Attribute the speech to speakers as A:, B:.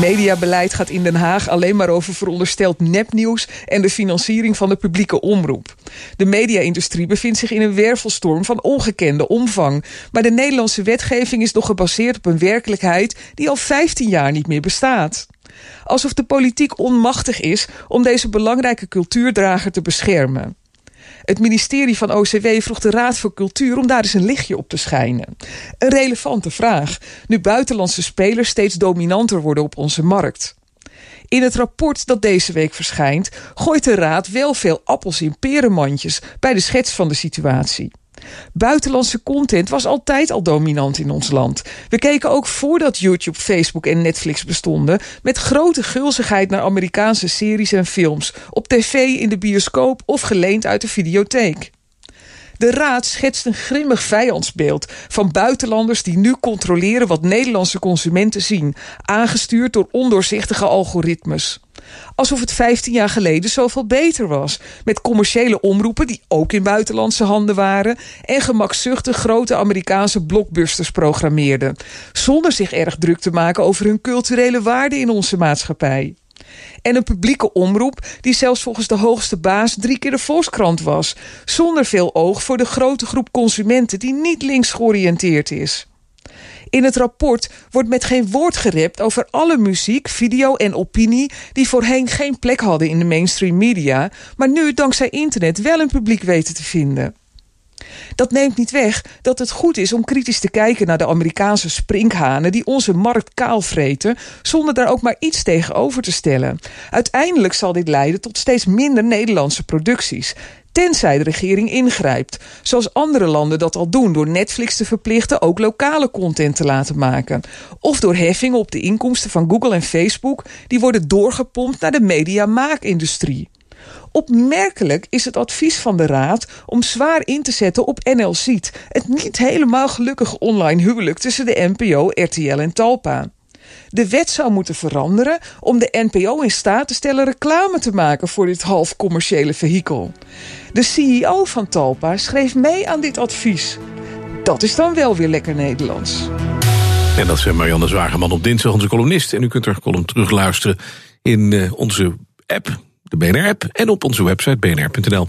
A: Mediabeleid gaat in Den Haag alleen maar over verondersteld nepnieuws en de financiering van de publieke omroep. De media-industrie bevindt zich in een wervelstorm van ongekende omvang. Maar de Nederlandse wetgeving is nog gebaseerd op een werkelijkheid die al 15 jaar niet meer bestaat. Alsof de politiek onmachtig is om deze belangrijke cultuurdrager te beschermen. Het ministerie van OCW vroeg de Raad voor Cultuur om daar eens een lichtje op te schijnen. Een relevante vraag, nu buitenlandse spelers steeds dominanter worden op onze markt. In het rapport dat deze week verschijnt, gooit de Raad wel veel appels in perenmandjes bij de schets van de situatie. Buitenlandse content was altijd al dominant in ons land. We keken ook voordat YouTube, Facebook en Netflix bestonden... met grote gulzigheid naar Amerikaanse series en films... op tv, in de bioscoop of geleend uit de videotheek. De Raad schetst een grimmig vijandsbeeld van buitenlanders die nu controleren wat Nederlandse consumenten zien, aangestuurd door ondoorzichtige algoritmes. Alsof het 15 jaar geleden zoveel beter was. Met commerciële omroepen die ook in buitenlandse handen waren. En gemakzuchtig grote Amerikaanse blockbusters programmeerden. Zonder zich erg druk te maken over hun culturele waarde in onze maatschappij. En een publieke omroep die zelfs volgens de hoogste baas drie keer de Volkskrant was. Zonder veel oog voor de grote groep consumenten die niet links georiënteerd is. In het rapport wordt met geen woord gerept over alle muziek, video en opinie die voorheen geen plek hadden in de mainstream media, maar nu dankzij internet wel een publiek weten te vinden. Dat neemt niet weg dat het goed is om kritisch te kijken naar de Amerikaanse sprinkhanen die onze markt kaalvreten, zonder daar ook maar iets tegenover te stellen. Uiteindelijk zal dit leiden tot steeds minder Nederlandse producties tenzij de regering ingrijpt. Zoals andere landen dat al doen door Netflix te verplichten ook lokale content te laten maken. Of door heffingen op de inkomsten van Google en Facebook die worden doorgepompt naar de mediamaakindustrie. Opmerkelijk is het advies van de Raad om zwaar in te zetten op NL Ziet, het niet helemaal gelukkige online huwelijk tussen de NPO, RTL en Talpa. De wet zou moeten veranderen om de NPO in staat te stellen reclame te maken voor dit half commerciële vehikel. De CEO van Talpa schreef mee aan dit advies. Dat is dan wel weer lekker Nederlands.
B: En dat is Marianne Zwageman op dinsdag, onze columnist. En u kunt er column terugluisteren in uh, onze app, de BNR-app... en op onze website bnr.nl.